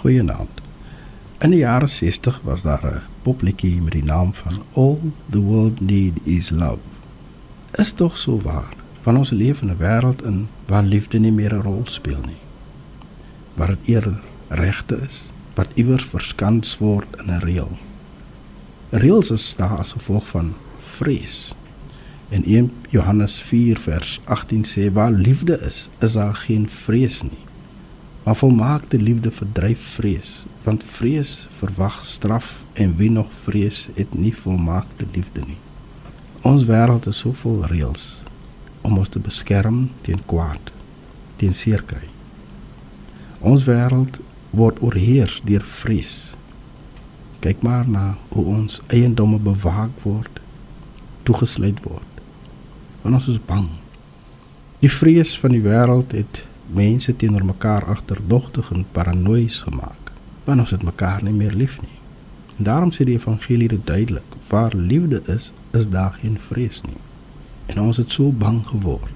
Goeienaand. In die jare 60 was daar 'n popliedjie met die naam van All the World Need Is Love. Is tog so waar. Van ons leef in 'n wêreld in waar liefde nie meer 'n rol speel nie. Waar dit eerder regte is wat iewers verskans word in 'n reël. Reëls is daar as gevolg van vrees. En 1 Johannes 4 vers 18 sê waar liefde is, is daar geen vrees nie. Maar volmaakte liefde verdryf vrees, want vrees verwag straf en wie nog vrees het nie volmaakte liefde nie. Ons wêreld is so vol reëls om ons te beskerm teen kwaad, teen seerkry. Ons wêreld word oorheers deur vrees. Kyk maar na hoe ons eiendomme bewaak word, toegesluit word. Want ons is bang. Die vrees van die wêreld het mense teenoor mekaar agterdogtig en paranoïes gemaak. Want ons het mekaar nie meer lief nie. En daarom sê die evangelie dit duidelik: waar liefde is, is daar geen vrees nie. En ons het so bang geword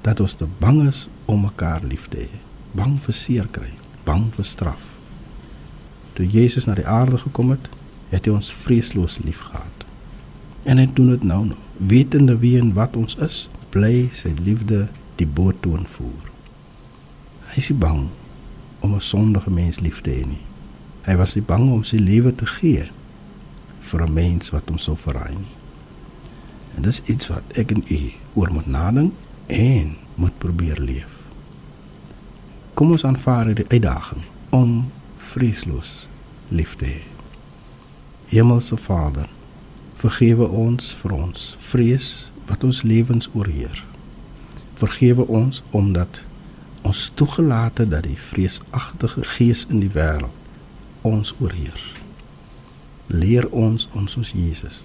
dat ons te bang is om mekaar lief te hê. Bang vir seer kry, bang vir straf. Toe Jesus na die aarde gekom het, het hy ons vreesloos liefgehad. En hy doen dit nou nog, wetende wie en wat ons is, bly sy liefde die boot toon voer. Hy is nie bang om 'n sondige mens lief te hê nie. Hy was nie bang om sy lewe te gee vir 'n mens wat hom sou verraai nie. En dis iets wat ek en u oor moet nadink en moet probeer leef. Kom ons aanvaar die uitdaging om vreesloos lief te hê. Hemelse Vader, vergewe ons vir ons vrees wat ons lewens oorheer. Vergewe ons omdat ons toegelaat het dat die vreesagtige gees in die wêreld ons oorheers. Leer ons om soos Jesus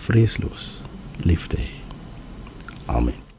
vreesloos lief te hê. Amen.